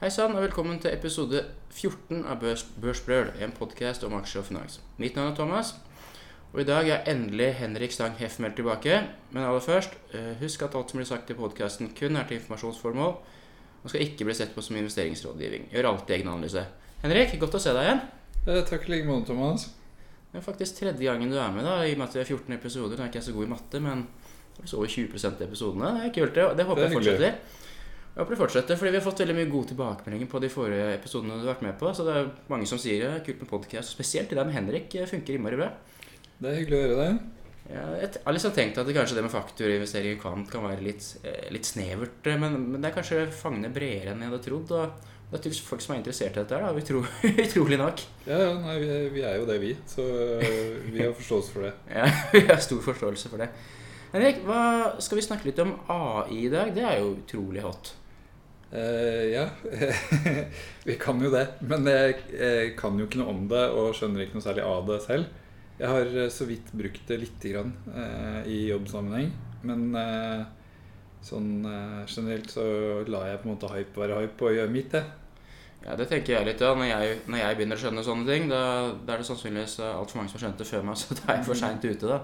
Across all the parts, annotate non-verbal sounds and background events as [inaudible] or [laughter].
Hei sann, og velkommen til episode 14 av Børs, Børsbrøl, en podkast om aksjer og finans. Mitt navn er Thomas, og i dag er endelig Henrik Stang Heffmel tilbake. Men aller først, eh, husk at alt som blir sagt i podkasten, kun er til informasjonsformål og skal ikke bli sett på som investeringsrådgivning. Gjør alltid egen analyse. Henrik, godt å se deg igjen. Eh, takk i like måte, Thomas. Det er faktisk tredje gangen du er med, da, i og med at vi har 14 episoder. Nå er ikke jeg så god i matte, men det er over 20% av episodene. Det er kult, det. Det håper er jeg fortsetter. Jeg håper det fortsetter, fordi vi har fått veldig mye gode tilbakemeldinger på de forrige episodene du har vært med på. Så det er mange som sier det er kult med podkast. Spesielt det der med Henrik eh, funker innmari bra. Det er hyggelig å høre det. Ja, jeg har liksom tenkt at det kanskje det med faktorinvesteringer i kvant kan være litt, eh, litt snevert, eh, men, men det er kanskje fagne bredere enn jeg hadde trodd. Og det er tydeligvis folk som er interessert i dette her, da, utro, [laughs] utrolig nok. Ja, ja, nei, vi, vi er jo det, vi. Så vi har forståelse for det. [laughs] Ja, vi har stor forståelse for det. Henrik, hva skal vi snakke litt om AI i dag? Det er jo utrolig hot. Eh, ja, [laughs] vi kan jo det. Men jeg, jeg kan jo ikke noe om det og skjønner ikke noe særlig av det selv. Jeg har eh, så vidt brukt det lite grann uh, i jobbsammenheng. Men uh, sånn generelt så lar jeg på en måte hype være hype og gjøre mitt, jeg. Ja, det tenker jeg litt, ja. Når jeg, når jeg begynner å skjønne sånne ting, da, da er det sannsynligvis altfor mange som har skjønt det før meg, [laughs] så da er jeg for seint ute, da.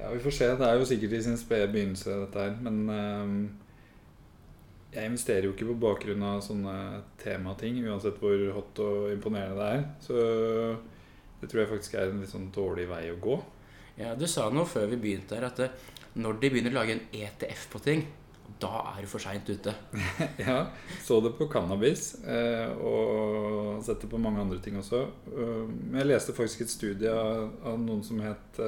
Ja, Vi får se. Det er jo sikkert i sin spede begynnelse, dette her. Men ehm, jeg investerer jo ikke på bakgrunn av sånne temating, uansett hvor hot og imponerende det er. Så det tror jeg faktisk er en litt sånn dårlig vei å gå. Ja, Du sa noe før vi begynte her, at eh, når de begynner å lage en ETF på ting, da er du for seint ute. [laughs] ja, så det på cannabis, eh, og sett det på mange andre ting også. Eh, Men jeg leste faktisk et studie av, noen som het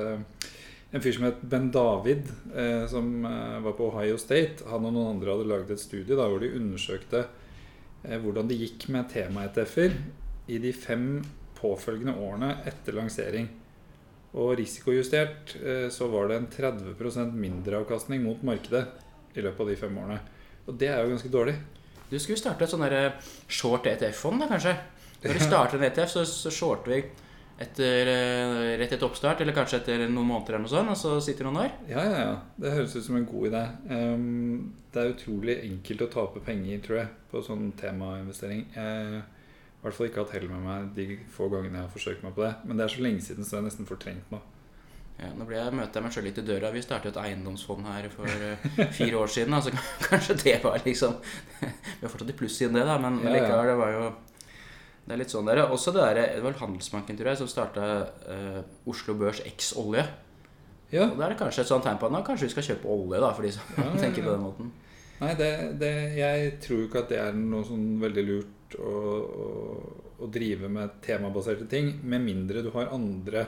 En fyr som het Ben David, eh, som eh, var på Ohio State. Han og noen andre hadde laget et studie da, hvor de undersøkte eh, hvordan det gikk med tema-ETF-er i de fem påfølgende årene etter lansering. Og risikojustert eh, så var det en 30% mindre avkastning mot markedet i løpet av de fem årene. Og det er jo ganske dårlig. Du skulle starte et sånn short ETF-fond, da, kanskje? Når du starter en ETF, så shorter vi etter, eh, rett etter oppstart, eller kanskje etter noen måneder, eller noe sånt, og så sitter noen år. Ja, ja, ja. Det høres ut som en god idé. Um, det er utrolig enkelt å tape penger, tror jeg, på sånn temainvestering. Jeg har i hvert fall ikke hatt hell med meg de få gangene jeg har forsøkt meg på det. Men det er så lenge siden, så jeg er nesten fortrengt nå. Ja, nå ble jeg, møter jeg meg sjøl litt i døra. Vi startet et eiendomsfond her for eh, fire år siden. Altså, [laughs] kanskje det var liksom [laughs] Vi har fortsatt i pluss siden det, da, men Ja, ja. likevel, det var jo Det er litt sånn der. Også det der, det var Handelsbanken, tror jeg, som starta Oslo Børs X Olje. Ja, Og da er det kanskje et sånt tegn på at nå kanskje vi skal kjøpe olje, da, for de som ja, tenker på den måten. Nei, det, det, jeg tror jo ikke at det er noe sånn veldig lurt å, å, å drive med temabaserte ting, med mindre du har andre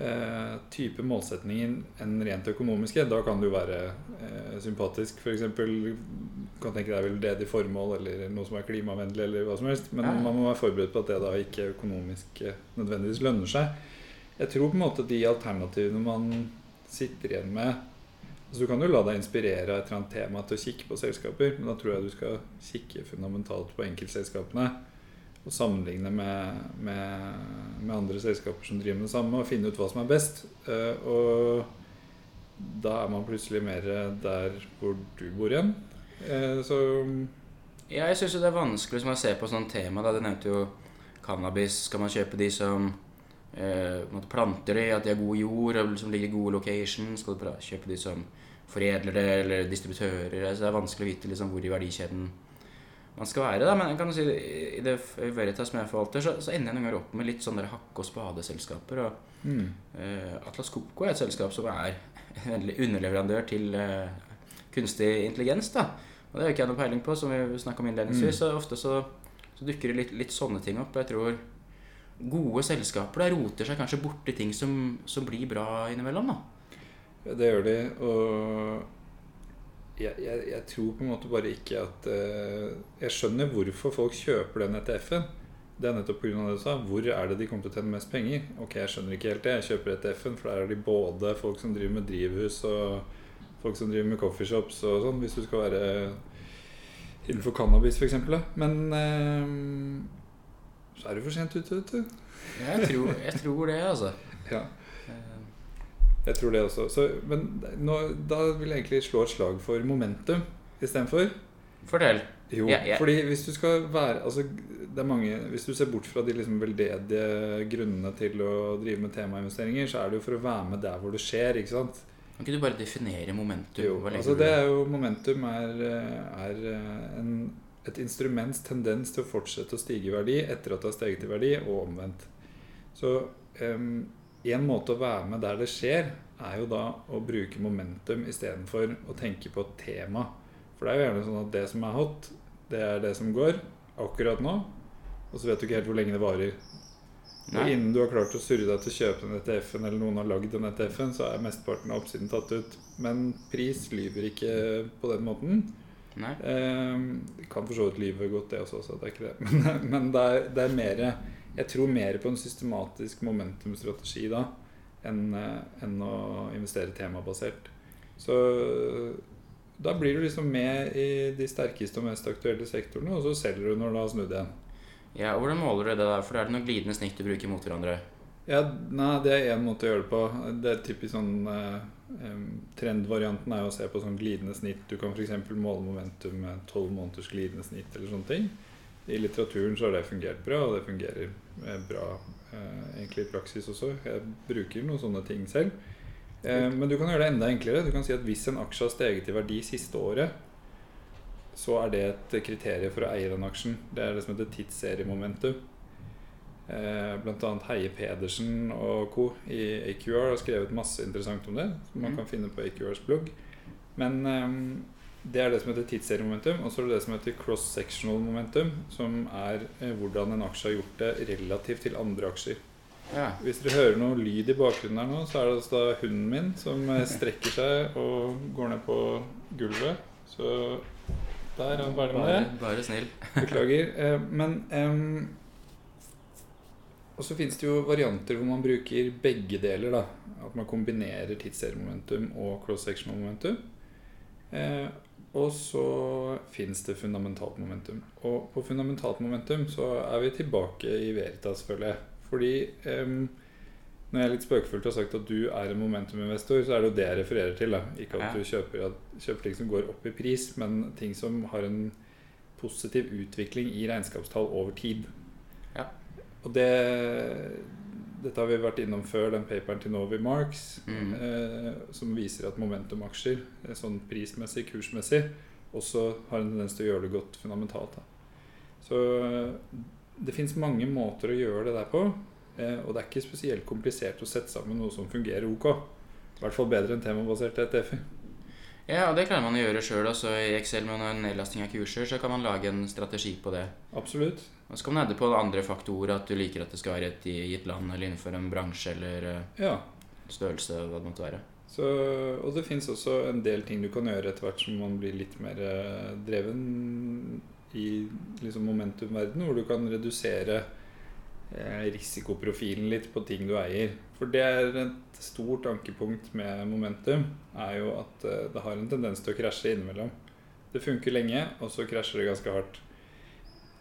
eh, type målsetninger enn rent økonomiske. Da kan det jo være eh, sympatisk. F.eks. kan tenke deg veldedig formål eller noe som er klimavennlig, eller hva som helst. Men man må være forberedt på at det da ikke økonomisk eh, nødvendigvis lønner seg. Jeg tror på en måte de alternativene man sitter igjen med Altså, du kan jo la deg inspirere av et eller annet tema til å kikke på selskaper, men da tror jeg du skal kikke fundamentalt på enkeltselskapene og sammenligne med, med, med andre selskaper som driver med det samme, og finne ut hva som er best. Eh, og da er man plutselig mer der hvor du bor igjen. Eh, så Ja, jeg syns det er vanskelig å se på sånne tema. Da. Du nevnte jo cannabis. Skal man kjøpe de som eh, planter det, at de har god jord, og som ligger i gode location? Skal du kjøpe de som foredler det, eller distributører? Altså, det er vanskelig å vite liksom, hvor i verdikjeden man skal være. Da. Men jeg kan si, i det Veritas som jeg forvalter, så, så ender jeg noen ganger opp med litt sånne der hakke- og spadeselskaper. Og mm, uh, Atlas Copco er et selskap som er [laughs] en underleverandør til uh, kunstig intelligens. da. Og Det har ikke jeg noe peiling på, som vi snakka om innledningsvis. Så ofte så, så dukker det litt, litt sånne ting opp. Jeg tror gode selskaper da roter seg kanskje borti ting som, som blir bra innimellom. da. det gjør de. Og jeg, jeg, jeg tror på en måte bare ikke at uh, Jeg skjønner hvorfor folk kjøper den ETF-en. Det er nettopp pga. det du sa. Hvor er det de kommer til å tjene mest penger? Ok, jeg skjønner ikke helt det. Jeg kjøper ETF-en, for der er de både folk som driver med drivhus, og folk som driver med coffeeshops og sånn, hvis du skal være innenfor cannabis, f.eks. Men uh, så er du for sent ute, vet du. Jeg tror, jeg tror det, altså. Ja. Jeg tror det også. Så, men nå, da vil jeg egentlig slå et slag for momentum istedenfor. Fortell. Jo, yeah, yeah. fordi hvis du skal være altså, det er mange, Hvis du ser bort fra de liksom veldedige grunnene til å drive med temainvesteringer, så er det jo for å være med der hvor det skjer. ikke sant? Kan ikke du bare definere momentum? Jo, altså det er jo Momentum er, eh, er eh, en, et instruments tendens til å fortsette å stige i verdi etter at det har steget i verdi, og omvendt. Så em, en måte å være med der det skjer, er jo da å bruke momentum istedenfor å tenke på tema. For det er jo gjerne sånn at det som er hot, det er det som går akkurat nå. Og så vet du ikke helt hvor lenge det varer. Og innen du har klart å surre deg til å kjøpe den ETF-en, eller noen har lagd den ETF-en, så er mesteparten av oppsiden tatt ut. Men pris lyver ikke på den måten. Nei. Eh, kan for så vidt lyve godt, det også, så det er ikke det. [laughs] Men, men det, er, det er mer Jeg tror mer på en systematisk momentumstrategi da enn eh, enn å investere temabasert. Så da blir du liksom med i de sterkeste og mest aktuelle sektorene, og så selger du når det har snudd igjen. Ja, og Hvordan måler du det der? For er det noen glidende snitt du bruker mot hverandre? Ja, nei, det er én måte å gjøre det på. Det er typisk sånn eh, Trendvarianten er jo å se på sånn glidende snitt. Du kan f.eks. måle momentum med tolv måneders glidende snitt eller sånne ting. I litteraturen så har det fungert bra, og det fungerer eh, bra eh, egentlig i praksis også. Jeg bruker noen sånne ting selv. Eh, men du kan gjøre det enda enklere. Du kan si at hvis en aksje har steget i verdi siste året, så er det et kriterium for å eie den aksjen. Det er det som heter tidsseriemomentum. Eh, annet Heie Pedersen og co. i AQR har skrevet masse interessant om det, som man Mhm. kan finne på AQRs blogg. Men ehm, det er det som heter tidsseriemomentum, og så er det det som heter cross-sectional momentum, som er eh, hvordan en aksje har gjort det relativt til andre aksjer. Ja. Hvis dere hører noe lyd i bakgrunnen her nå, så er det altså da hunden min som eh, strekker seg og går ned på gulvet. Så der er han ferdig med det. Bare, bare snill. Beklager. Eh, men Og så finnes det jo varianter hvor man bruker begge deler. da At man kombinerer tidsseriemomentum og cross-sectional momentum. Eh, og så fins det fundamentalt momentum. Og på fundamentalt momentum så er vi tilbake i Veritas, føler jeg. Fordi um, når jeg er litt spøkefullt har sagt at du er en momentum-investor, så er det jo det jeg refererer til. da Ikke at du kjøper, at- kjøper ting som går opp i pris, men ting som har en positiv utvikling i regnskapstall over tid. Ja. Og det Dette har vi vært innom før, den paperen til Novi Marks, Mm. eh, som viser at momentumaksjer, eh, sånn prismessig, kursmessig, også har en tendens til å gjøre det godt fundamentalt. Da. Så eh, det fins mange måter å gjøre det der på, eh, og det er ikke spesielt komplisert å sette sammen noe som fungerer ok. I hvert fall bedre enn temabaserte ETF-er. Ja, og det klarer man å gjøre sjøl. I Excel med en nedlasting av kurser så kan man lage en strategi på det. Absolutt. Og så kom det på andre faktorer, at du liker at det skal være et gitt land eller innenfor en bransje eller eh, Ja. størrelse, hva det måtte være. Så, og det fins også en del ting du kan gjøre etter hvert som man blir litt mer eh, dreven i liksom momentumverden, hvor du kan redusere eh, risikoprofilen litt på ting du eier. For det er et stort ankepunkt med momentum, er jo at det har en tendens til å krasje innimellom. Det funker lenge, og så krasjer det ganske hardt.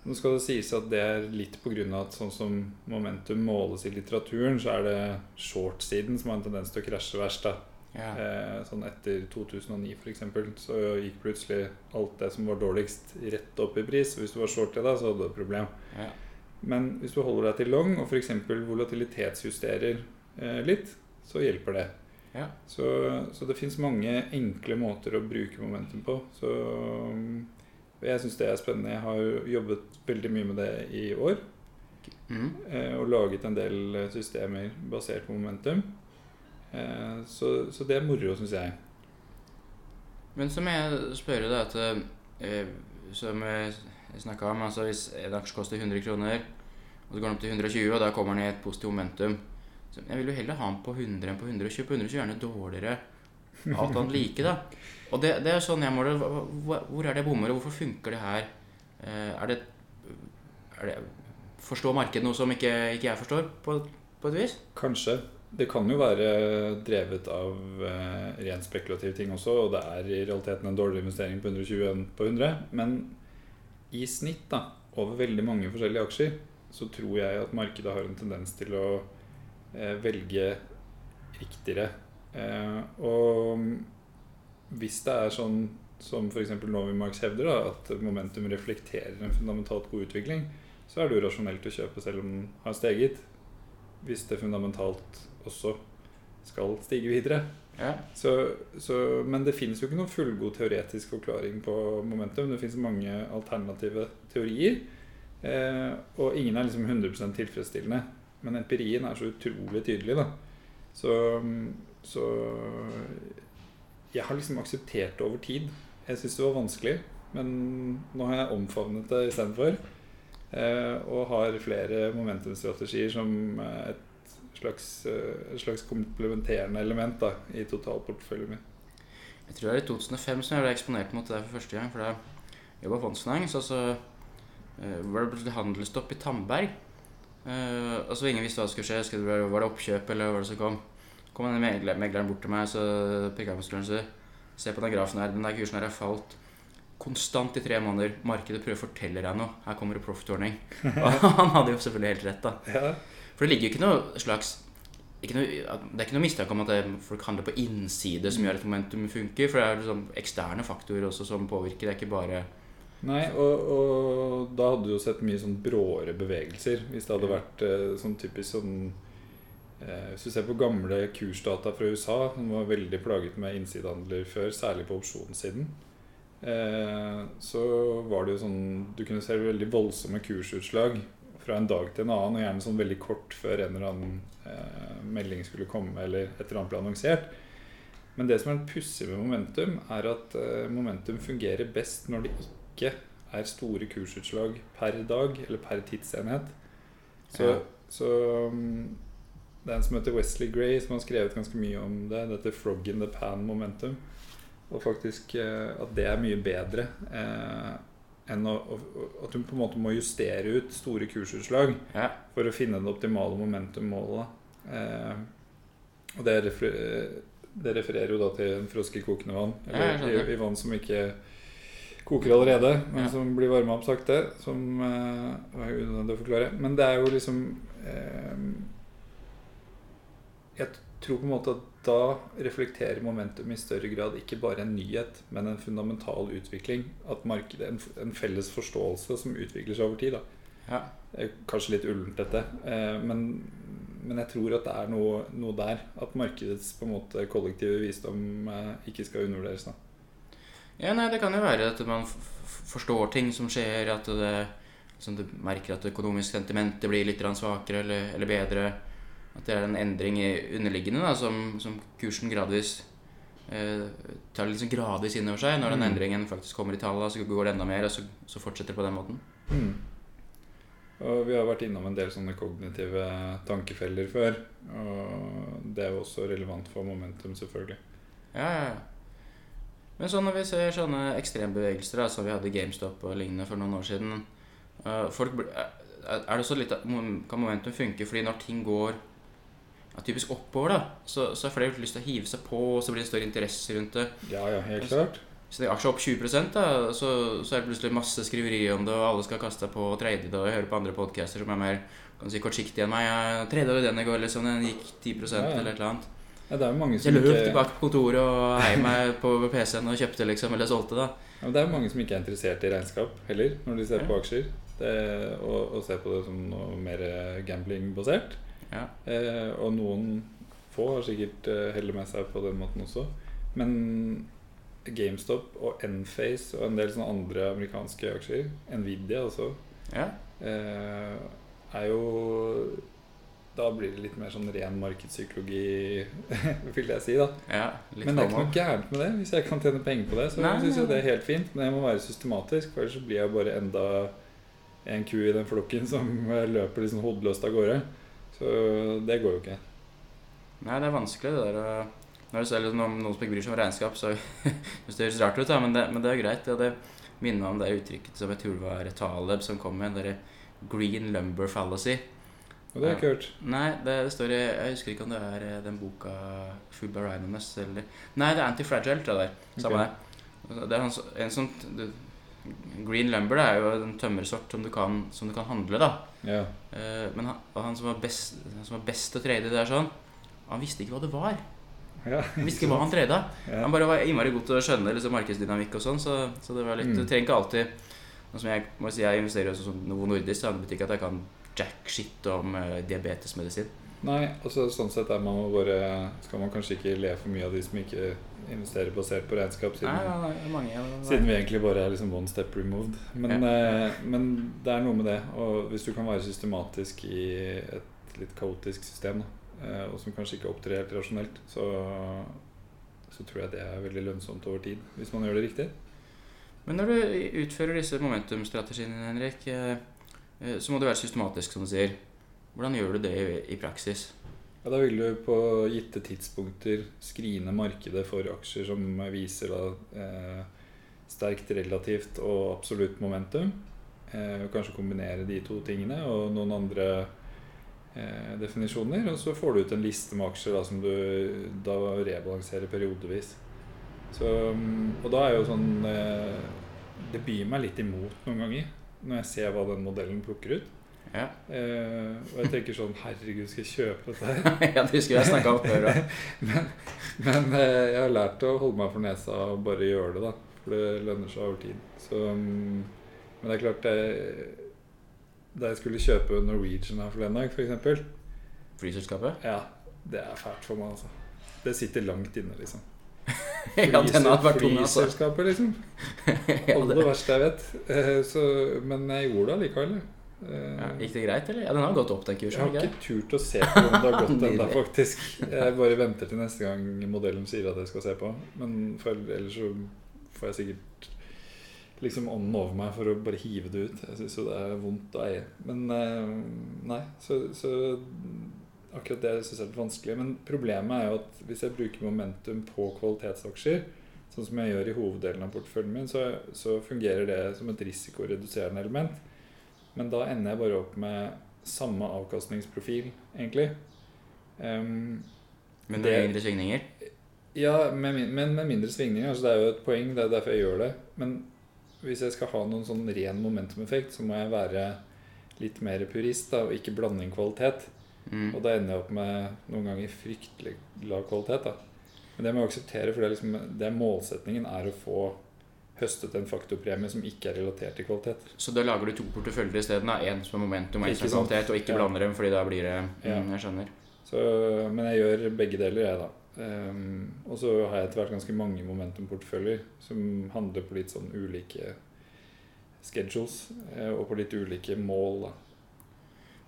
Nå skal det sies at det er litt pga. at sånn som momentum måles i litteraturen, så er det short-siden som har en tendens til å krasje verst. da. Ja. Eh, sånn etter 2009 f.eks. så gikk plutselig alt det som var dårligst, rett opp i pris. Hvis du var short i det, så hadde du et problem. ja. Men hvis du holder deg til long og f.eks. volatilitetsjusterer eh, litt, så hjelper det. Ja. Så, så det fins mange enkle måter å bruke momentum på. Så jeg syns det er spennende. Jeg har jo jobbet veldig mye med det i år. Mm. eh, Og laget en del eh, systemer basert på momentum. Eh, Så, så det er moro, syns jeg. Men så må jeg spørre deg at Som jeg snakka om, altså hvis en aksje koster 100 kroner, og så går den opp til 120, og da kommer den i et positivt momentum så Jeg vil jo heller ha den på 100 enn på 120. På 120 er den dårligere alt annet like, da. Og det, det er sånn jeg måler. Hvor er det jeg bommer, og hvorfor funker det her? Eh, Er det, er det Forstår markedet noe som ikke, ikke jeg forstår, på, på et vis? Kanskje. Det kan jo være drevet av eh, rent spekulative ting også, og det er i realiteten en dårligere investering på 120 enn på 100. Men i snitt, da, over veldig mange forskjellige aksjer, så tror jeg at markedet har en tendens til å eh, velge riktigere. Eh, og hvis det er sånn som f.eks. Novi Marx hevder, da, at momentum reflekterer en fundamentalt god utvikling, så er det urasjonelt å kjøpe selv om den har steget. Hvis det fundamentalt også skal stige videre. Ja. Så, så, men det finnes jo ikke noen fullgod teoretisk forklaring på momentum. Det finnes mange alternative teorier. Eh, og ingen er liksom 100 tilfredsstillende. Men empirien er så utrolig tydelig. da Så, så jeg har liksom akseptert det over tid. Jeg syns det var vanskelig, men nå har jeg omfavnet det istedenfor. Eh, og har flere momentumstrategier som et slags, eh, et slags komplementerende element da, i totalporteføljen min. Jeg tror det er i 2005 som jeg ble eksponert mot det for første gang. For da jeg var fondsfinans, og så eh, var det plutselig handelsstopp i Tandberg. Eh, og så ingen visste hva som skulle skje. Skulle det, var det oppkjøp, eller hva det som kom? Kom en megler, megleren bort til meg så pekte jeg på skulderen så Se på den grafen her. Den der kursen her har falt konstant i tre måneder. Markedet prøver å fortelle deg noe. Her kommer det profit-ordning. [laughs] Og han hadde jo selvfølgelig helt rett, da. Ja. For det ligger jo ikke noe slags ikke noe, Det er ikke noe mistanke om at folk handler på innside som gjør at momentum funker. For det er liksom eksterne faktorer også som påvirker. Det er ikke bare Nei, og, og da hadde du jo sett mye sånn bråere bevegelser. Hvis det hadde vært eh, sånn typisk sånn Hvis du ser på gamle kursdata fra USA, som var veldig plaget med innsidehandler før, særlig på opsjonssiden, eh, så var det jo sånn Du kunne se veldig voldsomme kursutslag fra en dag til en annen, og gjerne sånn veldig kort før en eller annen eh, melding skulle komme, eller et eller annet ble annonsert. Men det som er pussig med momentum, er at eh, momentum fungerer best når det ikke er store kursutslag per dag eller per tidsenhet. Så, Ja. så um, det er en som heter Wesley Gray, som har skrevet ganske mye om det. Dette 'frog in the pan momentum'. Og faktisk eh, at det er mye bedre eh, enn å, å, at du på en måte må justere ut store kursutslag Ja. for å finne det optimale momentummålet. Eh, og det, refer, det refererer jo da til en frosk i kokende vann. Eller ja, i, i vann som ikke koker allerede, men Ja. som blir varma opp sakte. Som eh, var unødvendig å forklare. Men det er jo liksom eh, Jeg tror på en måte at da reflekterer momentum i større grad ikke bare en nyhet, men en fundamental utvikling. At markedet, en, en felles forståelse som utvikler seg over tid. Ja. er Kanskje litt ullent, dette. Eh, men, men jeg tror at det er noe, noe der. At markedets på en måte kollektive visdom eh, ikke skal undervurderes. da Ja, nei, Det kan jo være at man forstår ting som skjer, at det, liksom du merker at det økonomiske sentimentet blir litt svakere eller, eller bedre. At det er en endring i underliggende da, som, som kursen gradvis eh, tar sånn gradvis inn over seg. Når den Mm. endringen faktisk kommer i tallene, så går det enda mer, og så, så fortsetter det på den måten. Mm. Og vi har vært innom en del sånne kognitive tankefeller før. Og det er jo også relevant for momentum, selvfølgelig. Ja, ja, ja. Men så når vi ser sånne ekstrembevegelser som vi hadde GameStop og lignende for noen år siden eh, folk, er det så litt Kan momentum funke fordi når ting går ja, typisk oppover, da, så, så har flere lyst til å hive seg på, og så blir det større interesse rundt det. Ja, ja, helt klart. Hvis det er aksjer opp 20 da, så, så er det plutselig masse skriverier om det, og alle skal kaste på og trade det, og jeg hører på andre podcaster som er mer kan si, kortsiktige enn meg. Jeg trada jo den i går, liksom. Den gikk 10 Ja, ja. eller et eller annet. Ja, det er mange som jeg løp ikke tilbake på kontoret og heiv meg [laughs] på PC-en og kjøpte, liksom, eller solgte, da. Ja, det er mange som ikke er interessert i regnskap heller, når de ser Ja. på aksjer. Det, og, og ser på det som noe mer gambling-basert. Ja. Eh, og noen få har sikkert eh, heller med seg på den måten også. Men GameStop og Enface og en del sånne andre amerikanske aksjer, Nvidia også, ja. eh, er jo Da blir det litt mer sånn ren markedspsykologi, [laughs] vil jeg si. da ja Men det er ikke noe gærent med det. Hvis jeg kan tjene penger på det, så syns jeg det er helt fint. Men jeg må være systematisk, for ellers blir jeg bare enda en ku i den flokken som løper liksom hodeløst av gårde. Så det går jo ikke. Nei, det er vanskelig det der Når du ser liksom noen, noen som ikke bryr seg om regnskap, så [laughs] hvis det høres rart ut, da, men det, men det er greit. Ja, det minner meg om det uttrykket som jeg tror var Taleb som kom med, derre green lumber fallacy. Og det har jeg ikke hørt. Nei, det, det står i Jeg husker ikke om det er eh, den boka Food by Rhinomus eller Nei, det er Antifragile, tror jeg det er. Samme okay. det. Det er en, så- sånn det, Green lumber er jo en tømmersort som du kan, som du kan handle, da. Ja. Eh, men han, han, som var best, han som var best til å trade der sånn, han visste ikke hva det var. Ja. Han visste ikke hva han trada. Ja. Han bare var innmari god til å skjønne liksom, markedsdynamikk og sånn, så, så det var litt Mm. Du trenger ikke alltid Nå som jeg må si jeg investerer også som Novo Nordisk, så det betyr ikke at jeg kan jack shit om uh, diabetesmedisin. Nei, altså sånn sett er man bare Skal man kanskje ikke le for mye av de som ikke investerer basert på regnskap, siden, nei, nei, mange, ja, siden vi egentlig bare er liksom one step removed. Men, eh, men det er noe med det. Og hvis du kan være systematisk i et litt kaotisk system, da, eh, og som kanskje ikke opptrer helt rasjonelt, så, så tror jeg det er veldig lønnsomt over tid. Hvis man gjør det riktig. Men når du utfører disse momentumstrategiene, Henrik, eh, så må du være systematisk, som du sier. Hvordan gjør du det i, i praksis? Ja, Da vil du på gitte tidspunkter skrine markedet for aksjer som viser da, eh, sterkt relativt og absolutt momentum. Eh, kanskje kombinere de to tingene og noen andre eh, definisjoner. Og så får du ut en liste med aksjer da, som du da rebalanserer periodevis. Så, mm, og da er jo sånn eh, Det byr meg litt imot noen ganger når jeg ser hva den modellen plukker ut. Ja, Uh, og jeg tenker sånn Herregud, skal jeg kjøpe dette her? [laughs] ja det husker jeg jeg snakka om før. [laughs] men men uh, jeg har lært å holde meg for nesa og bare gjøre det, da. For det lønner seg over tid. Så, um, men det er klart det, Da jeg skulle kjøpe Norwegian her forleden dag, f.eks. Flyselskapet? Ja, det er fælt for meg, altså. Det sitter langt inne, liksom. [laughs] ja, den hadde vært tung, altså. Flyselskapet, liksom. ja, Aller det, verste jeg vet. Uh, så, men jeg gjorde det allikevel. Eh, ja, gikk det greit, eller? Ja, den har gått opp, den Jeg har ikke turt å se på om det har gått ennå, [laughs] faktisk. Jeg bare venter til neste gang modellen sier at jeg skal se på. Men for, ellers så får jeg sikkert liksom ånden over meg for å bare hive det ut. Jeg syns jo det er vondt å eie. Men eh, nei, så, så akkurat det syns jeg er litt vanskelig. Men problemet er jo at hvis jeg bruker momentum på kvalitetsaksjer, sånn som jeg gjør i hoveddelen av porteføljen min, så, så fungerer det som et risikoreduserende element. Men da ender jeg bare opp med samme avkastningsprofil, egentlig. Um, Men med det- mindre svingninger? ja, med, men med mindre svingninger. Altså det er jo et poeng, det er derfor jeg gjør det. Men hvis jeg skal ha noen sånn ren momentum-effekt, så må jeg være litt mer purist da, og ikke blande inn kvalitet. Mm. Og da ender jeg opp med noen ganger fryktelig lav kvalitet. da. Men det må jeg akseptere, for det er, liksom, det er målsetningen er å få høstet en faktorpremie som ikke er relatert til kvalitet. Så da lager du to porteføljer isteden? En som er momentum og en som er kvalitet, og ikke Ja. blander dem, fordi da blir det Ja. mm, Jeg skjønner. Så, men jeg gjør begge deler, jeg, da. Um, og så har jeg etter hvert ganske mange momentumporteføljer som handler på litt sånn ulike schedules eh, og på litt ulike mål. da.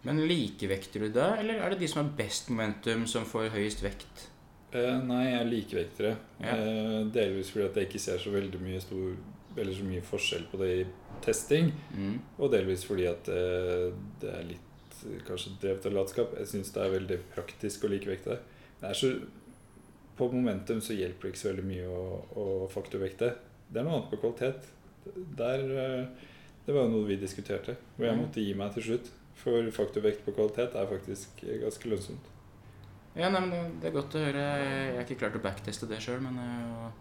Men likevekter du da, eller er det de som har best momentum, som får høyest vekt? Eh, nei, jeg er likevektere. Ja. Uh, delvis fordi at jeg ikke ser så veldig mye, stor, eller så mye forskjell på det i testing. Mm. Og delvis fordi at uh, det er litt kanskje drevet av latskap. Jeg syns det er veldig praktisk å likevekte det. Så, på momentum så hjelper det ikke så veldig mye å, å faktorvekte. Det er noe annet på kvalitet. Der, det var jo noe vi diskuterte, hvor jeg Mm. måtte gi meg til slutt. For faktorvekt på kvalitet er faktisk ganske lønnsomt. Ja, nei, men det- er godt å høre. Jeg har ikke klart å backteste det sjøl, men eh,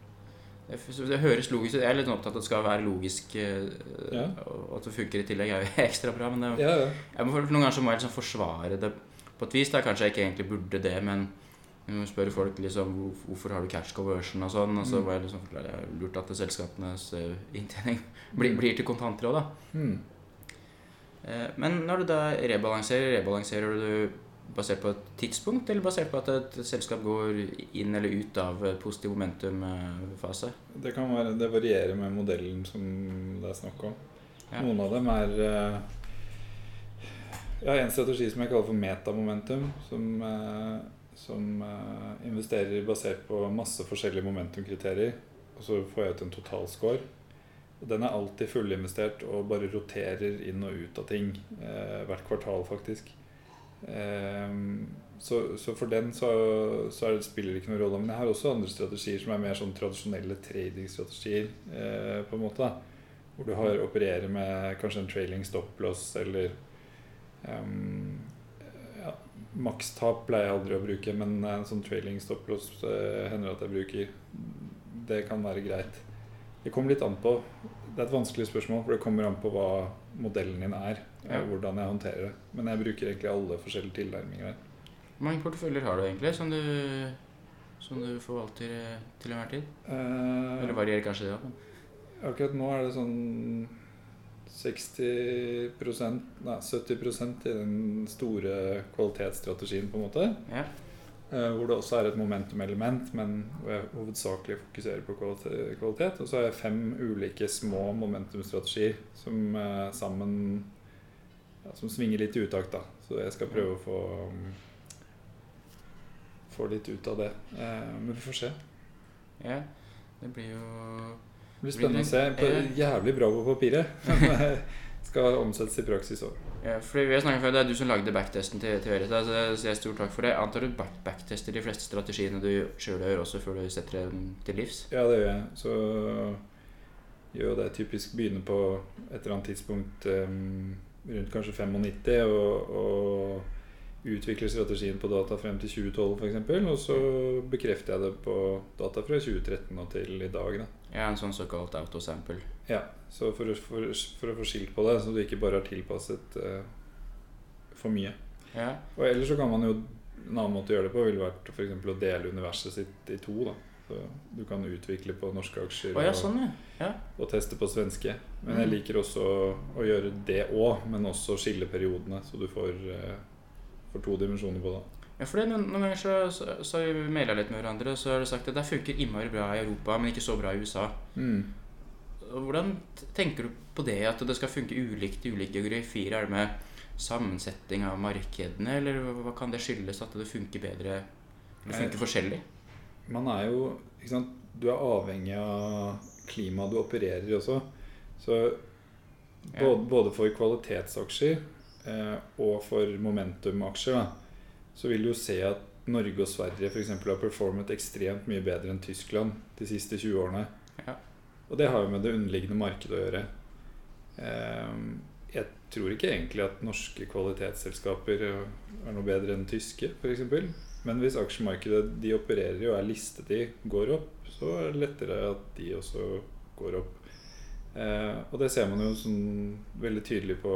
det, det høres logisk ut. Jeg er litt opptatt av at det skal være logisk, eh, Ja. og at det funker i tillegg er jo [laughs] ekstra bra. Men det, Ja, ja. jeg må, noen ganger så må jeg liksom forsvare det på et vis. Da. Kanskje jeg ikke egentlig burde det, men du spør folk liksom hvorfor har du cash conversion og sånn, og så var jeg liksom forklare er lurt at selskapenes eh, inntjening [laughs] blir, blir til kontanter òg, da. Eh, Men når du da rebalanserer, rebalanserer du basert på et tidspunkt, eller basert på at et selskap går inn eller ut av positiv momentum-fase? Det det varierer med modellen som det er snakk om. Ja. Noen av dem er eh, Jeg har en strategi som jeg kaller for metamomentum. Som, eh, som eh, investerer basert på masse forskjellige momentumkriterier. Og så får jeg ut en totalscore. Den er alltid fullinvestert og bare roterer inn og ut av ting. eh, hvert kvartal, faktisk. Ehm, så, så for den så, så det, spiller det ikke noen rolle. Men jeg har også andre strategier som er mer sånn tradisjonelle tradingstrategier. Eh, på en måte da. Hvor du har opererer med kanskje en trailing stop loss eller um, ja, Makstap pleier jeg aldri å bruke, men en sånn trailing stop loss eh, hender at jeg bruker. Det kan være greit. Det kommer litt an på Det er et vanskelig spørsmål, for det kommer an på hva modellen din er. Ja. Og hvordan jeg håndterer det. Men jeg bruker egentlig alle forskjellige tilnærminger der. Hvor mange porteføljer har du egentlig som du som du forvalter eh, til enhver tid? Eh, Eller varierer kanskje det? da? akkurat nå er det sånn 60% Nei, 70% i den store kvalitetsstrategien, på en måte. Ja. Eh, hvor det også er et momentum-element, men hvor jeg hovedsakelig fokuserer på kvalitet. Og så har jeg fem ulike små momentumstrategier som eh, sammen ja, Som svinger litt i utakt, da. Så jeg skal prøve å få um, Få litt ut av det. Eh, men vi får se. ja. Det blir jo Det blir spennende å se. Jævlig bra på papiret. [laughs] [laughs] [laughs] Skal omsettes i praksis òg. ja, fordi vi har snakket før, Det er du som lagde backtesten til, til Verita, så jeg sier stor takk for det. Antar du backtester de fleste strategiene du sjøl gjør, også før du setter dem til livs? Ja, det gjør jeg. Så gjør det typisk begynne på et eller annet tidspunkt um, rundt kanskje 95 og, og utvikler strategien på data frem til 2012 f.eks. Og så bekrefter jeg det på data fra 2013 og til i dag. da. Ja, en sånn såkalt autosample. Ja, Så for, for, for å få skilt på det, så du ikke bare har tilpasset uh, for mye. Ja. Og ellers så kan man jo En annen måte å gjøre det på ville vært eksempel å dele universet sitt i to. da Så Du kan utvikle på norske aksjer oh, ja, sånn, ja. ja. og teste på svenske. Men jeg Mm. liker også å gjøre det òg, men også skille periodene, så du får, eh, får to dimensjoner på det. Ja, for det, noen, noen ganger så, så, så har vi maila litt med hverandre, og så har du sagt at det funker innmari bra i Europa, men ikke så bra i USA. Mm. Hvordan tenker du på det, at det skal funke ulikt i ulike geografier? Er det med sammensetning av markedene, eller hva kan det skyldes at det funker bedre Eller funker forskjellig? Man er jo ikke sant? Du er avhengig av klimaet du opererer i også. Så både, både for kvalitetsaksjer eh, og for momentumaksjer da, så vil du jo se at Norge og Sverige for eksempel, har performet ekstremt mye bedre enn Tyskland de siste 20 årene. Ja. Og det har jo med det underliggende markedet å gjøre. Eh, jeg tror ikke egentlig at norske kvalitetsselskaper er noe bedre enn tyske, f.eks. Men hvis aksjemarkedet de opererer i og er listet i, går opp, så er det lettere at de også går opp. Eh, og det ser man jo sånn veldig tydelig på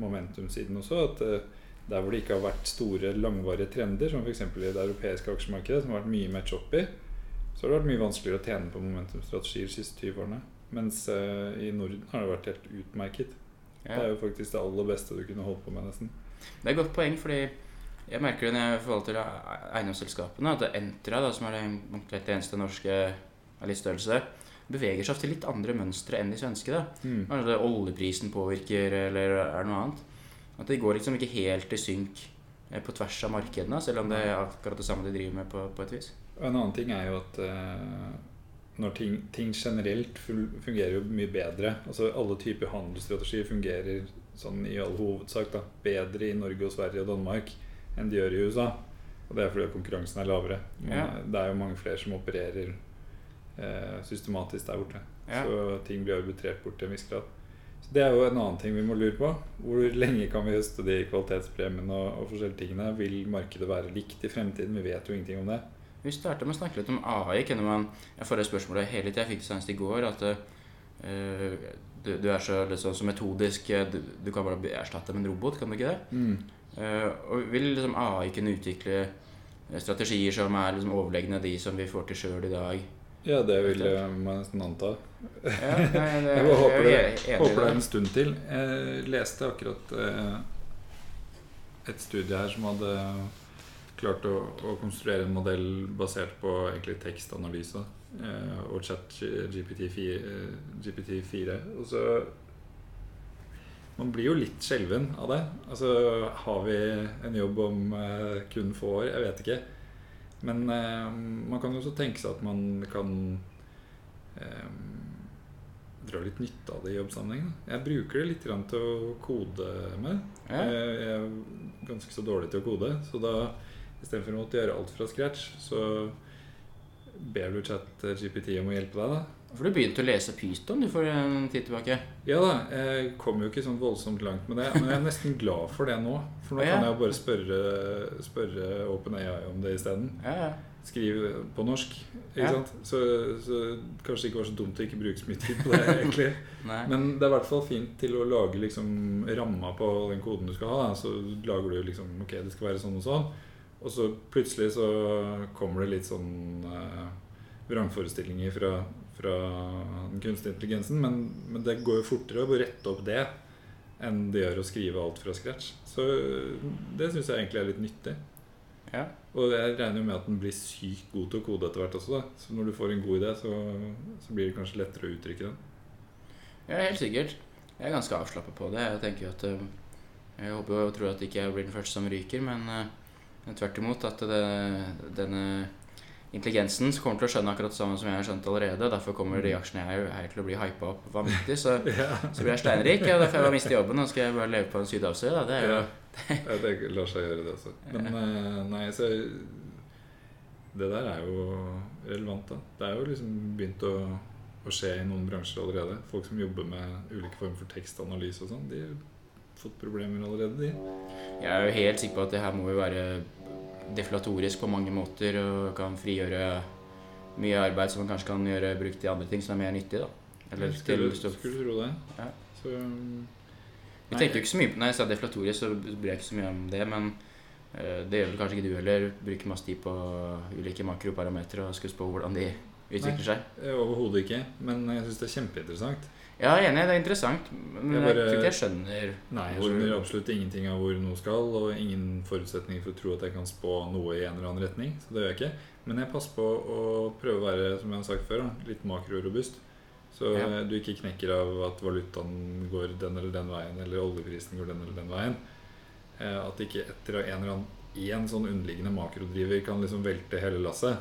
momentum-siden også. At eh, der hvor det ikke har vært store, langvarige trender, som f.eks. i det europeiske aksjemarkedet, som har vært mye mer choppy, så har det vært mye vanskeligere å tjene på momentumstrategier de siste 20 årene. Mens uh, i Norden har det vært helt utmerket. Det er jo faktisk det aller beste du kunne holdt på med, nesten. Det er et godt poeng, fordi jeg merker det når jeg forvalter eiendomsselskapene, at Entra, da, som er det eneste norske av litt størrelse, beveger seg til litt andre mønstre enn de svenske. da. Mm. Kanskje det oljeprisen påvirker, eller er det noe annet. At de går liksom ikke helt i synk eh, på tvers av markedene, selv om det er akkurat det samme de driver med på, på et vis. Og en annen ting er jo at uh, når ting, ting generelt fungerer jo mye bedre Altså alle typer handelsstrategier fungerer sånn i all hovedsak da, bedre i Norge og Sverige og Danmark enn de gjør i USA. Og det er fordi konkurransen er lavere. Ja. Det er jo mange flere som opererer uh, systematisk der borte. Ja. Så ting blir arbitrert bort til en viss grad. Så Det er jo en annen ting vi må lure på. Hvor lenge kan vi høste de kvalitetspremiene og, og forskjellige tingene? Vil markedet være likt i fremtiden? Vi vet jo ingenting om det. Vi starta med å snakke litt om AI. Man, jeg får det spørsmålet hele tida. Jeg fikk det senest i går. At uh, du, du er så, liksom, så metodisk. eh, Du, du kan bare bli erstatta med en robot, kan du ikke det? Eh, og vil liksom AI kunne utvikle strategier som er liksom overlegne de som vi får til sjøl i dag? Ja, det vil jeg må nesten anta. Ja, nei, det, [laughs] Jeg håper det, jeg er håper det en stund til. Jeg leste akkurat eh, et studie her som hadde klart å, å konstruere en modell basert på egentlig tekstanalyse eh, og chat GPT-4. eh, GPT-4. Og så Man blir jo litt skjelven av det. Altså, har vi en jobb om eh, kun få år? Jeg vet ikke. Men eh, man kan jo også tenke seg at man kan eh, dra litt nytte av det i jobbsammenheng. Jeg bruker det litt grann til å kode med. Ja. Jeg jeg er ganske så dårlig til å kode, så da istedenfor å måtte gjøre alt fra scratch, så ber du chat GPT om å hjelpe deg. da. For du begynte å lese Python du for en tid tilbake. Ja da, jeg kom jo ikke sånn voldsomt langt med det, men jeg er nesten glad for det nå. For nå Ja. kan jeg jo bare spørre, spørre OpenAI om det isteden. Ja, ja. Skrive på norsk, ikke sant? Så, så kanskje det ikke var så dumt å ikke bruke så mye tid på det, egentlig. [laughs] Men det er i hvert fall fint til å lage liksom ramma på den koden du skal ha. Da. Så lager du liksom Ok, det skal være sånn og sånn. Og så plutselig så kommer det litt sånn eh, vrangforestillinger fra, fra den kunstige intelligensen. Men, men det går jo fortere å rette opp det enn det gjør å skrive alt fra scratch. Så det syns jeg egentlig er litt nyttig. Ja. Og jeg regner jo med at den blir sykt god til å kode etter hvert også. da Så når du får en god idé, så, så blir det kanskje lettere å uttrykke den. Ja, helt sikkert. Jeg er ganske avslappa på det. Jeg tenker jo at eh, Jeg håper og tror at ikke jeg blir den første som ryker, men eh, tvert imot at det, denne intelligensen kommer til å skjønne akkurat det samme som jeg har skjønt allerede. Derfor kommer de aksjene jeg er her til å bli hypa opp vanvittig. Så, [laughs] Ja, så blir jeg steinrik. Og derfor jeg bare mister jobben. Nå skal jeg bare leve på en Sydhavsøy. Det er jo ja. Ja, det lar seg gjøre, det også. [laughs] Men eh, nei, så Det der er jo relevant, da. Det er jo liksom begynt å, å skje i noen bransjer allerede. Folk som jobber med ulike former for tekstanalyse og sånn, de har fått problemer allerede, de. Jeg er jo helt sikker på at det her må jo være deflatorisk på mange måter og kan frigjøre mye arbeid som man kanskje kan gjøre brukt til andre ting som er mer nyttig. da. Eller skulle, til skulle tro det. Ja. Så Vi tenker jo ikke så mye på Når jeg sa deflatorisk, så bryr jeg ikke så mye om det, men eh, det gjør vel kanskje ikke du heller. Bruker masse tid på ulike makroparametere og skal spå hvordan de utvikler seg. eh, Overhodet ikke. Men jeg syns det er kjempeinteressant. Ja, jeg er enig, det er interessant, men Jeg jeg, tror ikke jeg skjønner Nei, jeg skjønner absolutt ingenting av hvor noe skal, og ingen forutsetninger for å tro at jeg kan spå noe i en eller annen retning. Så det gjør jeg ikke. Men jeg passer på å prøve å være, som jeg har sagt før, da, litt makrorobust. Så Ja. du ikke knekker av at valutaen går den eller den veien, eller oljeprisen går den eller den veien. Eh, At ikke etter en eller annen én sånn underliggende makrodriver kan liksom velte hele lasset.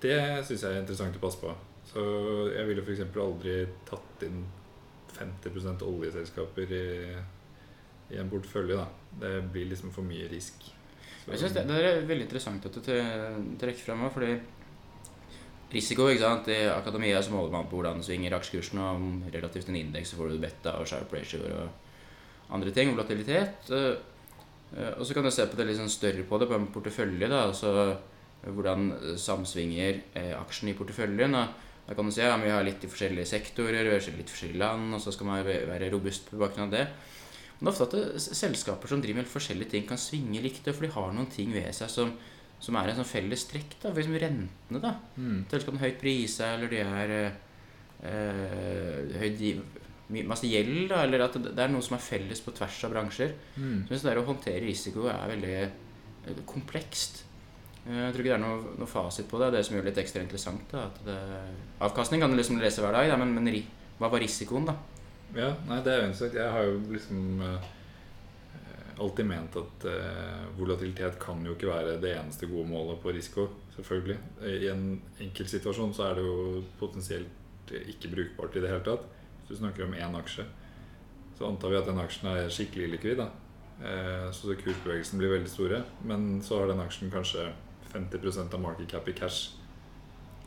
Det syns jeg er interessant å passe på. Så jeg ville f.eks. aldri tatt inn 50 oljeselskaper i, i en portefølje. da. Det blir liksom for mye risk. Så- Jeg synes det, det er veldig interessant at du trekker fram også, fordi risiko, ikke sant, i akademia så måler man på hvordan svinger aksjekursen, og relativt en indeks så får du beta og sharp ratio og andre ting, volatilitet. eh, eh, Og så kan du se på det litt sånn større på det, på en portefølje, da, altså hvordan samsvinger eh, aksjen i porteføljen. og Da kan du se om vi har litt i forskjellige sektorer, vi har litt forskjellige land, og så skal man være robust på bakgrunn av det. Men det er ofte at selskaper som driver med forskjellige ting, kan svinge likt, for de har noen ting ved seg som, som er en sånn felles trekk. da, F.eks. rentene. da. Mm. Selskapene høyt prisa, eller de er eh, eh, høyt masse gjeld, da, eller at det er noe som er felles på tvers av bransjer. Mm. Så det å håndtere risiko er veldig eh, komplekst. Eh, Jeg tror ikke det er noe, noe fasit på det. Det som gjør det litt ekstra interessant. da, at det, Avkastning kan du liksom lese hver dag, da, men, men hva var risikoen, da? Ja, nei, det er jo interessant. Jeg har jo liksom eh, alltid ment at eh, volatilitet kan jo ikke være det eneste gode målet på risiko. Selvfølgelig. I en enkelt situasjon så er det jo potensielt ikke brukbart i det hele tatt. Hvis du snakker om én aksje, så antar vi at den aksjen er skikkelig likvid. da. Eh, så kursbevegelsen blir veldig store. Men så har den aksjen kanskje 50% av market cap i cash.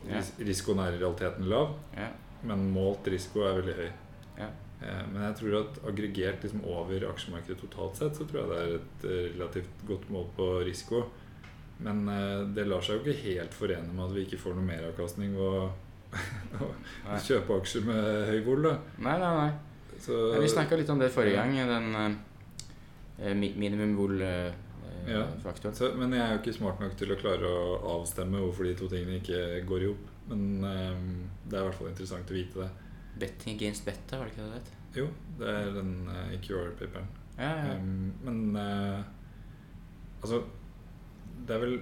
Ris risikoen er i realiteten lav, yeah. men målt risiko er veldig høy. Yeah. Eh, Men jeg tror at aggregert liksom over aksjemarkedet totalt sett, så tror jeg det er et eh, relativt godt mål på risiko. Men eh, det lar seg jo ikke helt forene med at vi ikke får noe meravkastning ved [laughs] å kjøpe aksjer med høy vol. da. Nei, nei, nei. Så, Ja, vi snakka litt om det forrige gang, den eh, mi- minimum Ja. vol-faktoren. så, men jeg er jo ikke smart nok til å klare å avstemme hvorfor de to tingene ikke går i hop. Men um, det er i hvert fall interessant å vite det. Betting against beta, var det ikke det det het? Jo, det er den uh, IQR-paperen. Ja, ja. Um, men uh, altså Det er vel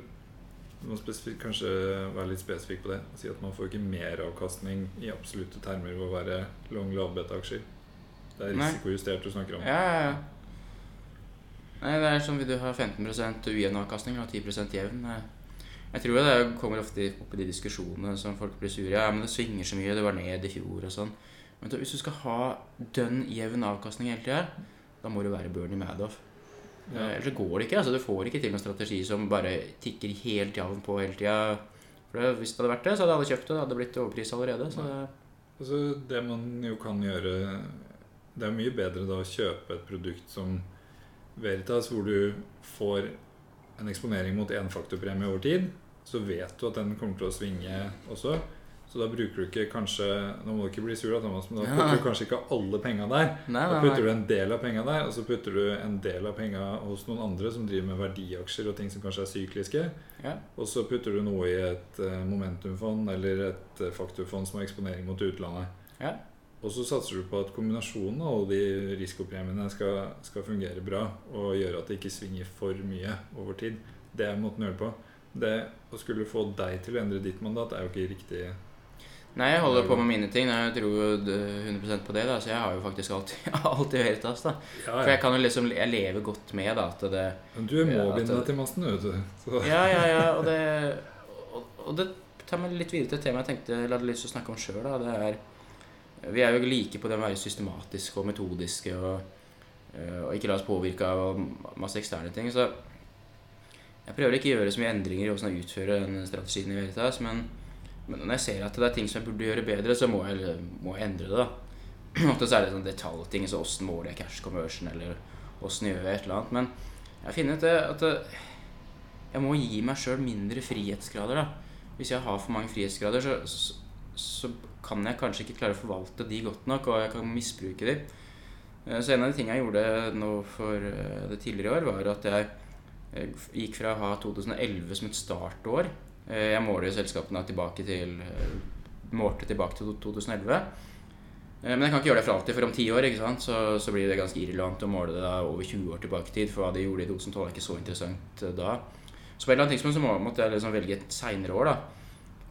man må kanskje være litt spesifikk på det. Si at man får ikke meravkastning i absolutte termer ved å være long lavbeta-aksjer. Det er risikojustert du snakker om. ja, ja, ja. Nei, det er sånn vil du ha 15 ujevn avkastning og 10 jevn. Jeg tror det kommer ofte opp i de diskusjonene som folk blir sure Ja, men det svinger så mye, det var ned i fjor og sånn. Men hvis du skal ha dønn jevn avkastning hele tida, da må du være Bernie Madoff. Ja. Eh, Ellers går det ikke. altså Du får ikke til en strategi som bare tikker helt jevn på hele tida. For hvis det hadde vært det, så hadde alle kjøpt det. Det hadde blitt overpris allerede. Så det, Altså, det man jo kan gjøre Det er mye bedre da å kjøpe et produkt som Veritas, hvor du får en eksponering mot énfaktorpremie over tid. Så vet du at den kommer til å svinge også. Så da bruker du ikke kanskje Nå må du ikke bli sur, da, Thomas, men da putter du kanskje ikke alle penga der. Nei, nei, nei, Da putter du en del av penga der, og så putter du en del av penga hos noen andre som driver med verdiaksjer og ting som kanskje er sykliske. Ja. Og så putter du noe i et eh, momentumfond eller et eh, faktorfond som har eksponering mot utlandet. Ja. Og så satser du på at kombinasjonen av alle de risikopremiene skal, skal fungere bra og gjøre at det ikke svinger for mye over tid. Det er måten å gjøre det på. Det å skulle få deg til å endre ditt mandat er jo ikke riktig. Nei, jeg holder på med mine ting. Jeg tror jo 100% på det. da Så jeg har jo faktisk alltid, [laughs] alltid Veritas. da Ja, For jeg kan jo liksom Jeg lever godt med da at det Men du må Ja, binde deg til masten, vet du. Så, Ja, ja, ja. Og det, og, og det tar meg litt videre til et tema jeg tenkte jeg hadde lyst til å snakke om sjøl. Det er Vi er jo like på det å være systematiske og metodiske og, eh, og ikke la oss påvirke av masse eksterne ting. Så jeg prøver ikke å gjøre så mye endringer i hvordan jeg utfører den strategien i Veritas, men, men når jeg ser at det er ting som jeg burde gjøre bedre, så må jeg, må jeg endre det. da [clears throat] Ofte så er det sånn detaljting, så åssen måler jeg cash conversion, eller åssen gjør jeg et eller annet. Men jeg funnet ut at jeg må gi meg sjøl mindre frihetsgrader. da Hvis jeg har for mange frihetsgrader, så, så, kan jeg kanskje ikke klare å forvalte de godt nok, og jeg kan misbruke de. Eh, Så en av de tingene jeg gjorde nå for eh, det tidligere i år, var at jeg eh, gikk fra å ha 2011 som et startår Jeg måler selskapene tilbake til Målte tilbake til 2011. Eh, Men jeg kan ikke gjøre det for alltid, for om ti år ikke sant? Så, så blir det ganske irrelevant å måle det da over 20 år tilbake i tid. For hva de gjorde i 2012 er ikke så interessant da. Så på et eller annet tidspunkt så må, måtte jeg liksom velge et seinere år. da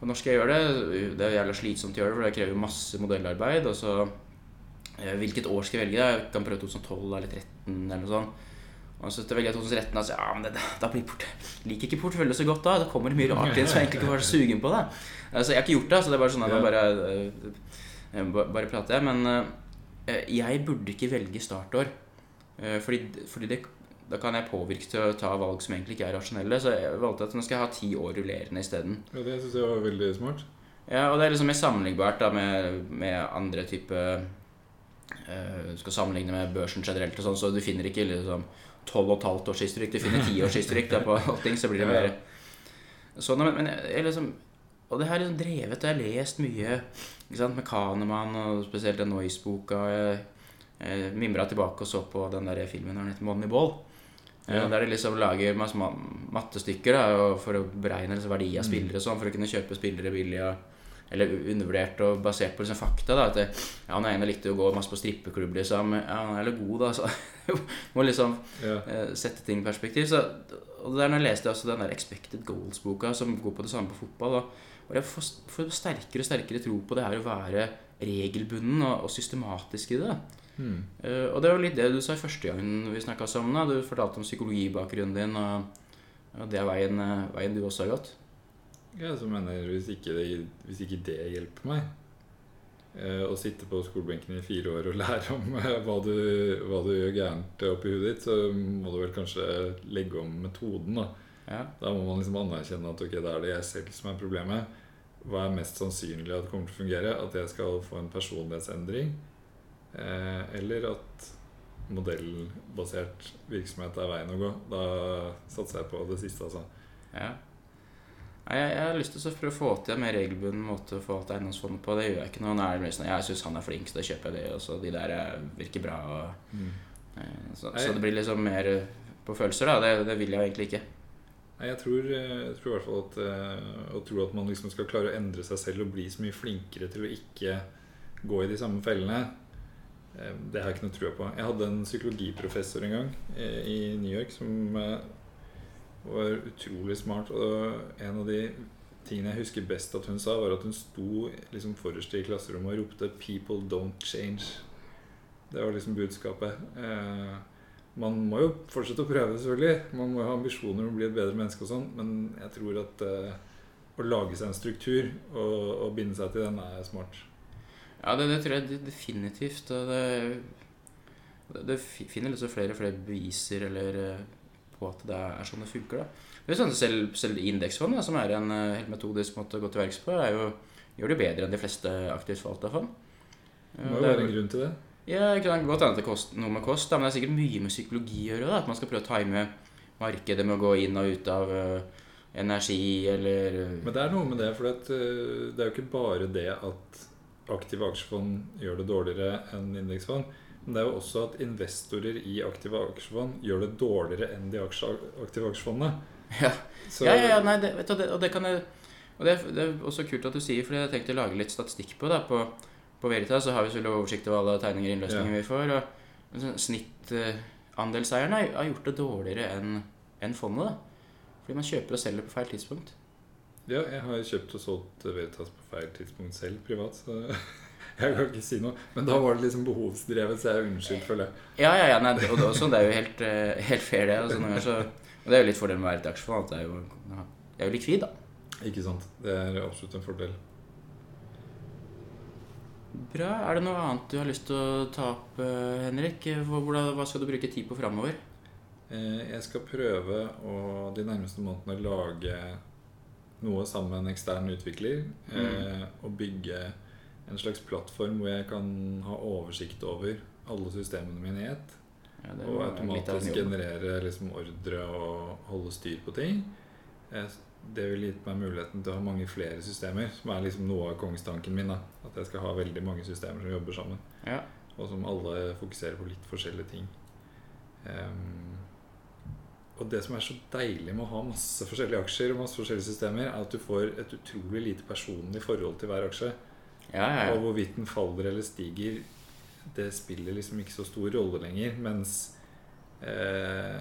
Og når skal jeg gjøre det? Det er jævla slitsomt å gjøre det, for det krever masse modellarbeid. Og så eh, Hvilket år skal jeg velge? Jeg kan prøve 2012 eller 2013 eller noe sånt. Og så velger jeg 2013, og så ja, men det, da blir port liker ikke portefølje så godt da. Da kommer det mye rart inn som jeg egentlig ikke var så sugen på. da Altså, Jeg har ikke gjort det, så det er bare sånn at jeg bare, eh, bare prater. Men eh, jeg burde ikke velge startår. Fordi, fordi det, da kan jeg påvirke til å ta valg som egentlig ikke er rasjonelle. Så jeg valgte at nå skal jeg ha ti år rullerende isteden. ja, det syns jeg var veldig smart. Ja, og det er liksom mer sammenlignbart da med, med andre type Du skal sammenligne med børsen generelt, og sånn, så du finner ikke liksom 12,5 års historikk. Du finner 10 års historikk da, på [laughs] allting, så blir det mer sånn. Men, men jeg, jeg liksom Og det her er liksom drevet, og jeg har lest mye ikke sant, med Kahneman, og spesielt den Noise-boka. Jeg, jeg mimra tilbake og så på den der filmen der Moneyball. Ja. Der de liksom lager masse mattestykker da, for å beregne liksom, verdi av spillere og sånn, for å kunne kjøpe spillere billig. eller undervurdert og basert på liksom fakta. da, at det, ja, Han ene likte å gå masse på strippeklubb, liksom. Ja, han er litt god, da. Så [laughs] må liksom Ja. eh, sette ting i perspektiv. Så, og der når jeg leste også den der Expected Goals-boka, som går på det samme på fotball, da, og jeg får, får sterkere og sterkere tro på det her å være regelbunden og, og systematisk i det. Eh, og det var litt det du sa første gangen vi snakka sammen. da, Du fortalte om psykologibakgrunnen din, og, og det er veien, eh, veien du også har gått. Ja, så mener hvis ikke det, hvis ikke det hjelper meg uh, Å sitte på skolebenken i fire år og lære om uh, hva du, hva du gjør gærent oppi huet ditt, så må du vel kanskje legge om metoden. Da Ja. Da må man liksom anerkjenne at ok, det er det jeg selv som er problemet. Hva er mest sannsynlig at det kommer til å fungere? At jeg skal få en personlighetsendring? Eh, eller at modellbasert virksomhet er veien å gå? Da satser jeg på det siste, altså. Ja. Jeg, jeg har lyst til å prøve å få til en mer regelbunden måte å få til eiendomsfondet på. Det gjør jeg ikke nå. Er det sånn, Jeg syns han er flink, så da kjøper jeg det. Og så de der eh, virker bra. Og, eh, så, så det blir liksom mer på følelser, da. Det, det vil jeg egentlig ikke. Nei, jeg tror, jeg tror i hvert fall at Å tro at man liksom skal klare å endre seg selv og bli så mye flinkere til å ikke gå i de samme fellene, det har jeg ikke noe trua på. Jeg hadde en psykologiprofessor en gang eh, i New York som eh, var utrolig smart. Og en av de tingene jeg husker best at hun sa, var at hun sto liksom forrest i klasserommet og ropte 'People don't change'. Det var liksom budskapet. Eh, man må jo fortsette å prøve, selvfølgelig. Man må jo ha ambisjoner om å bli et bedre menneske og sånn, men jeg tror at eh, å lage seg en struktur og, og binde seg til den er smart. Ja, det, det tror jeg definitivt. Det, det, det finner liksom flere og flere beviser eller eh, på at det er sånn det funker. da. Det er sånn Selv, selv indeksfond, som er en eh, helt metodisk måte å gå til verks på, jo, gjør det bedre enn de fleste aktivt forvalta fond. Det Eh, må det jo være jo- en grunn til det. Ja, det kan godt hende at det koster noe med kost, da, men det er sikkert mye med psykologi å gjøre. Da, at man skal prøve å time markedet med å gå inn og ut av, eh, energi eller Men det er noe med det, for eh, det er jo ikke bare det at aktive aksjefond gjør det dårligere enn indeksfond. Men det er jo også at investorer i aktive aksjefond gjør det dårligere enn de aktive aksjefondene. Ja. Så, Ja, ja, ja, nei, det, vet du, det, og det kan jeg og det, er- det er også kult at du sier, for jeg har tenkt å lage litt statistikk på det. På, på Veritas så har vi selvfølgelig oversikt over alle tegninger og innløsninger vi får. og sånn Snittandelseierne har har gjort det dårligere enn en fondet. da. Fordi man kjøper og selger på feil tidspunkt. Ja, jeg har kjøpt og solgt Veritas på feil tidspunkt selv privat, så [laughs] jeg kan ikke si noe. Men da var det liksom behovsdrevet, så jeg er unnskyldt for det. Ja, ja, ja, nei, og det, også, det er jo helt, eh, helt fair, det. Altså, noen så, og det er jo litt fordelen med å være et aksjefond. at Det er jo, jeg er jo likvid, da. Ikke sant? Det er absolutt en fordel. Bra. Er det noe annet du har lyst til å ta opp, eh, Henrik? Hva skal du bruke tid på framover? Eh, Jeg skal prøve å de nærmeste månedene lage noe sammen med en ekstern utvikler. Eh, og bygge en slags plattform hvor jeg kan ha oversikt over alle systemene mine i ett. Ja, Og automatisk generere liksom ordre og holde styr på ting. Eh, Det vil gitt meg muligheten til å ha mange flere systemer, som er liksom noe av kongstanken min. da At jeg skal ha veldig mange systemer som jobber sammen. Ja. Og som alle fokuserer på litt forskjellige ting. Ehm, og det som er så deilig med å ha masse forskjellige aksjer og masse forskjellige systemer, er at du får et utrolig lite personlig forhold til hver aksje. Ja, ja, ja. Og hvorvidt den faller eller stiger, det spiller liksom ikke så stor rolle lenger. Mens eh,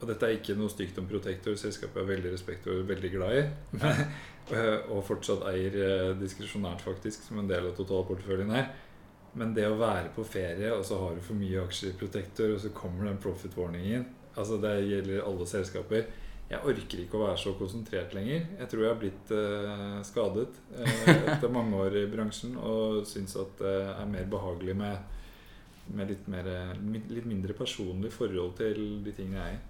Og dette er ikke noe stygt om Protector, selskapet jeg har veldig respekt og er veldig glad i. [laughs] Eh, og fortsatt eier eh, diskresjonært, faktisk, som en del av totalporteføljen her. Men det å være på ferie, og så har du for mye aksjer i Protector, og så kommer den profit-warningen Altså Det gjelder alle selskaper. Jeg orker ikke å være så konsentrert lenger. Jeg tror jeg har blitt eh, skadet eh, [laughs] etter mange år i bransjen og syns at det er mer behagelig med, med litt, mer, litt mindre personlig forhold til de tingene jeg er i.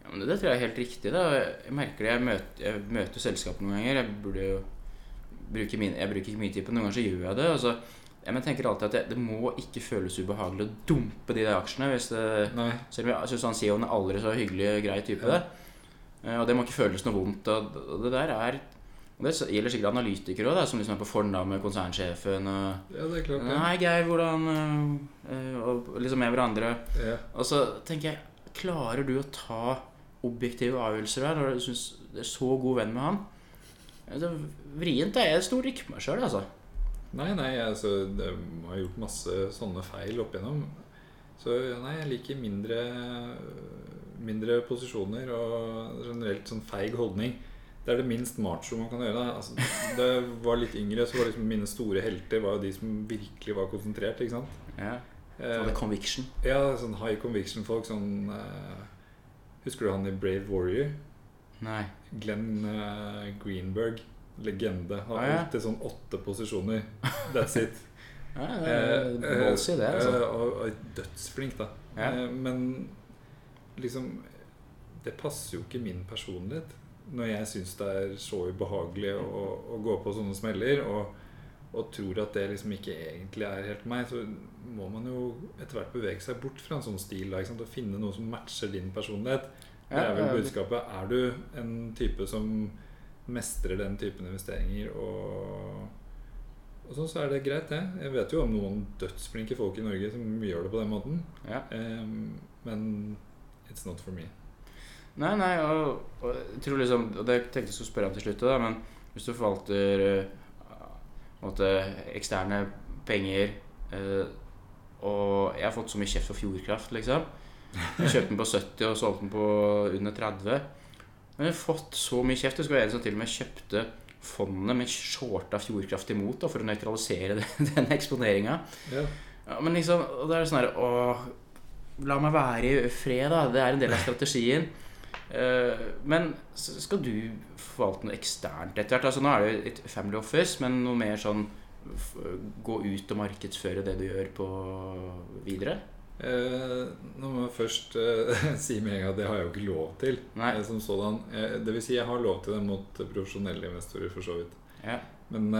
Ja, men det tror jeg er helt riktig. da Jeg merker det, jeg møter, jeg møter selskap noen ganger. Jeg burde jo bruke min, Jeg bruker ikke mye tid på det, noen ganger så gjør jeg det. Altså, jeg tenker alltid at det, det må ikke føles ubehagelig å dumpe de der aksjene. Hvis det, selv om jeg syns han CEO-en er aldri så hyggelig og grei type. Ja. det Eh, Og det må ikke føles noe vondt. Og det der er og Det gjelder sikkert analytikere òg, som liksom er på fornavn med konsernsjefen. Og, Ja, det er klart ja. Hei, Geir, hvordan øh, øh, Og liksom med hverandre. Ja. Og så tenker jeg Klarer du å ta objektive avgjørelser her når du syns du er så god venn med han? Det er vrient. Jeg stoler ikke på meg sjøl, altså. Nei, nei, altså det, jeg har gjort masse sånne feil opp igjennom. Så nei, jeg liker mindre, mindre posisjoner og generelt sånn feig holdning. Det er det minst macho man kan gjøre. Altså, da jeg var litt yngre, så var liksom mine store helter var jo de som virkelig var konsentrert. ikke sant? Ja. Eh, Og det conviction. ja, sånn high conviction-folk. Sånn eh, Husker du han i Brave Warrior? Nei. Glenn eh, Greenberg. Legende. Har alltid sånn åtte posisjoner. That's it. [laughs] Ja, det Eh, er ballsy, det. altså. eh, og, og dødsflink, da. Eh, men liksom Det passer jo ikke min personlighet. Når jeg syns det er så ubehagelig å, å gå på sånne smeller, og, og tror at det liksom ikke egentlig er helt meg, så må man jo etter hvert bevege seg bort fra en sånn stil. Da? Og finne noe som matcher din personlighet. Det er vel budskapet. Er du en type som mestrer den typen investeringer og og sånn, så er det greit, det. Jeg vet jo om noen dødsflinke folk i Norge som gjør det på den måten. Ja. Um, men it's not for me. Nei, nei, og, og jeg tror liksom Og det tenkte jeg skulle spørre om til slutt, da, men hvis du forvalter eh, måte, eksterne penger eh, Og jeg har fått så mye kjeft for Fjordkraft, liksom. Jeg kjøpte den på 70 og solgte den på under 30. Men vi har fått så mye kjeft. Det skulle være en som til og med kjøpte fondet, med shorta Fjordkraft imot da, for å nøytralisere [laughs] den, eksponeringa. Ja. Men liksom, det er sånn her Å, la meg være i fred, da. Det er en del av strategien. Eh, men skal du forvalte noe eksternt etter hvert? Altså, nå er det jo et family office, men noe mer sånn gå ut og markedsføre det du gjør på videre? Eh, nå må jeg først eh, [laughs] si med en gang at det har jeg jo ikke lov til. Nei. eh, som sådan. Det vil si, jeg har lov til det mot profesjonelle investorer, for så vidt. Ja. Men,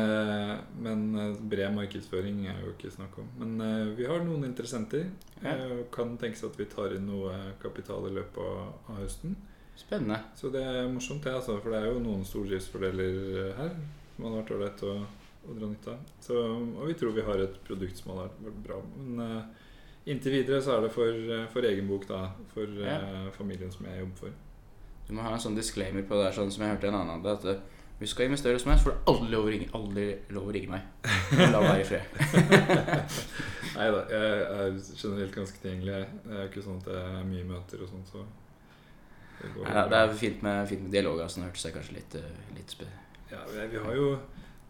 men bred markedsføring er jo ikke snakk om. Men vi har noen interessenter. Ja. Eh, Kan tenkes at vi tar inn noe kapital i løpet av, høsten. Spennende. Så det er morsomt, det, altså, for det er jo noen stordriftsfordeler her som hadde vært ålreit å, å dra nytte av. Så, og vi tror vi har et produkt som hadde vært bra. Men inntil videre så er det for, uh, for egen bok, da. For uh, familien som jeg jobber for. Du må ha en sånn disclaimer på det der, sånn som jeg hørte en annen at uh, hvis du skal investere hos meg, så får du aldri lov å ringe, aldri lov å ringe meg. La meg i fred. [laughs] Nei da, jeg er generelt ganske tilgjengelig. Det er ikke sånn at det er mye møter og sånn, så det går Nei, det er fint med, fint med dialog. Altså, nå hørtes jeg kanskje litt, litt spe... Ja, vi, vi har jo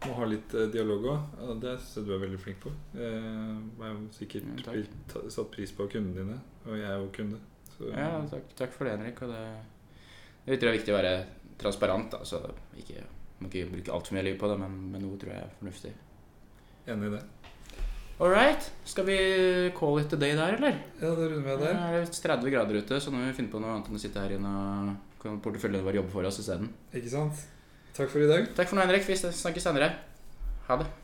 må ha litt eh, dialog òg. Det syns jeg du er veldig flink på. Eh, Jeg har sikkert Ja, blitt satt pris på kundene dine, og jeg er jo kunde. Så, Ja, takk, takk for det, Henrik. Og det, jeg tror det er viktig å være transparent. Altså, ikke, må ikke bruke altfor mye liv på det, men, men noe tror jeg er fornuftig. Enig i det. All right. Skal vi call it a day der, eller? Ja, det runder vi der. Det er 30 grader ute, så nå må vi finne på noe annet enn å sitte her inne og porteføljen vår jobbe for oss isteden. Ikke sant? Takk for i dag. Takk for nå, Henrik. Vi snakkes senere. Ha det.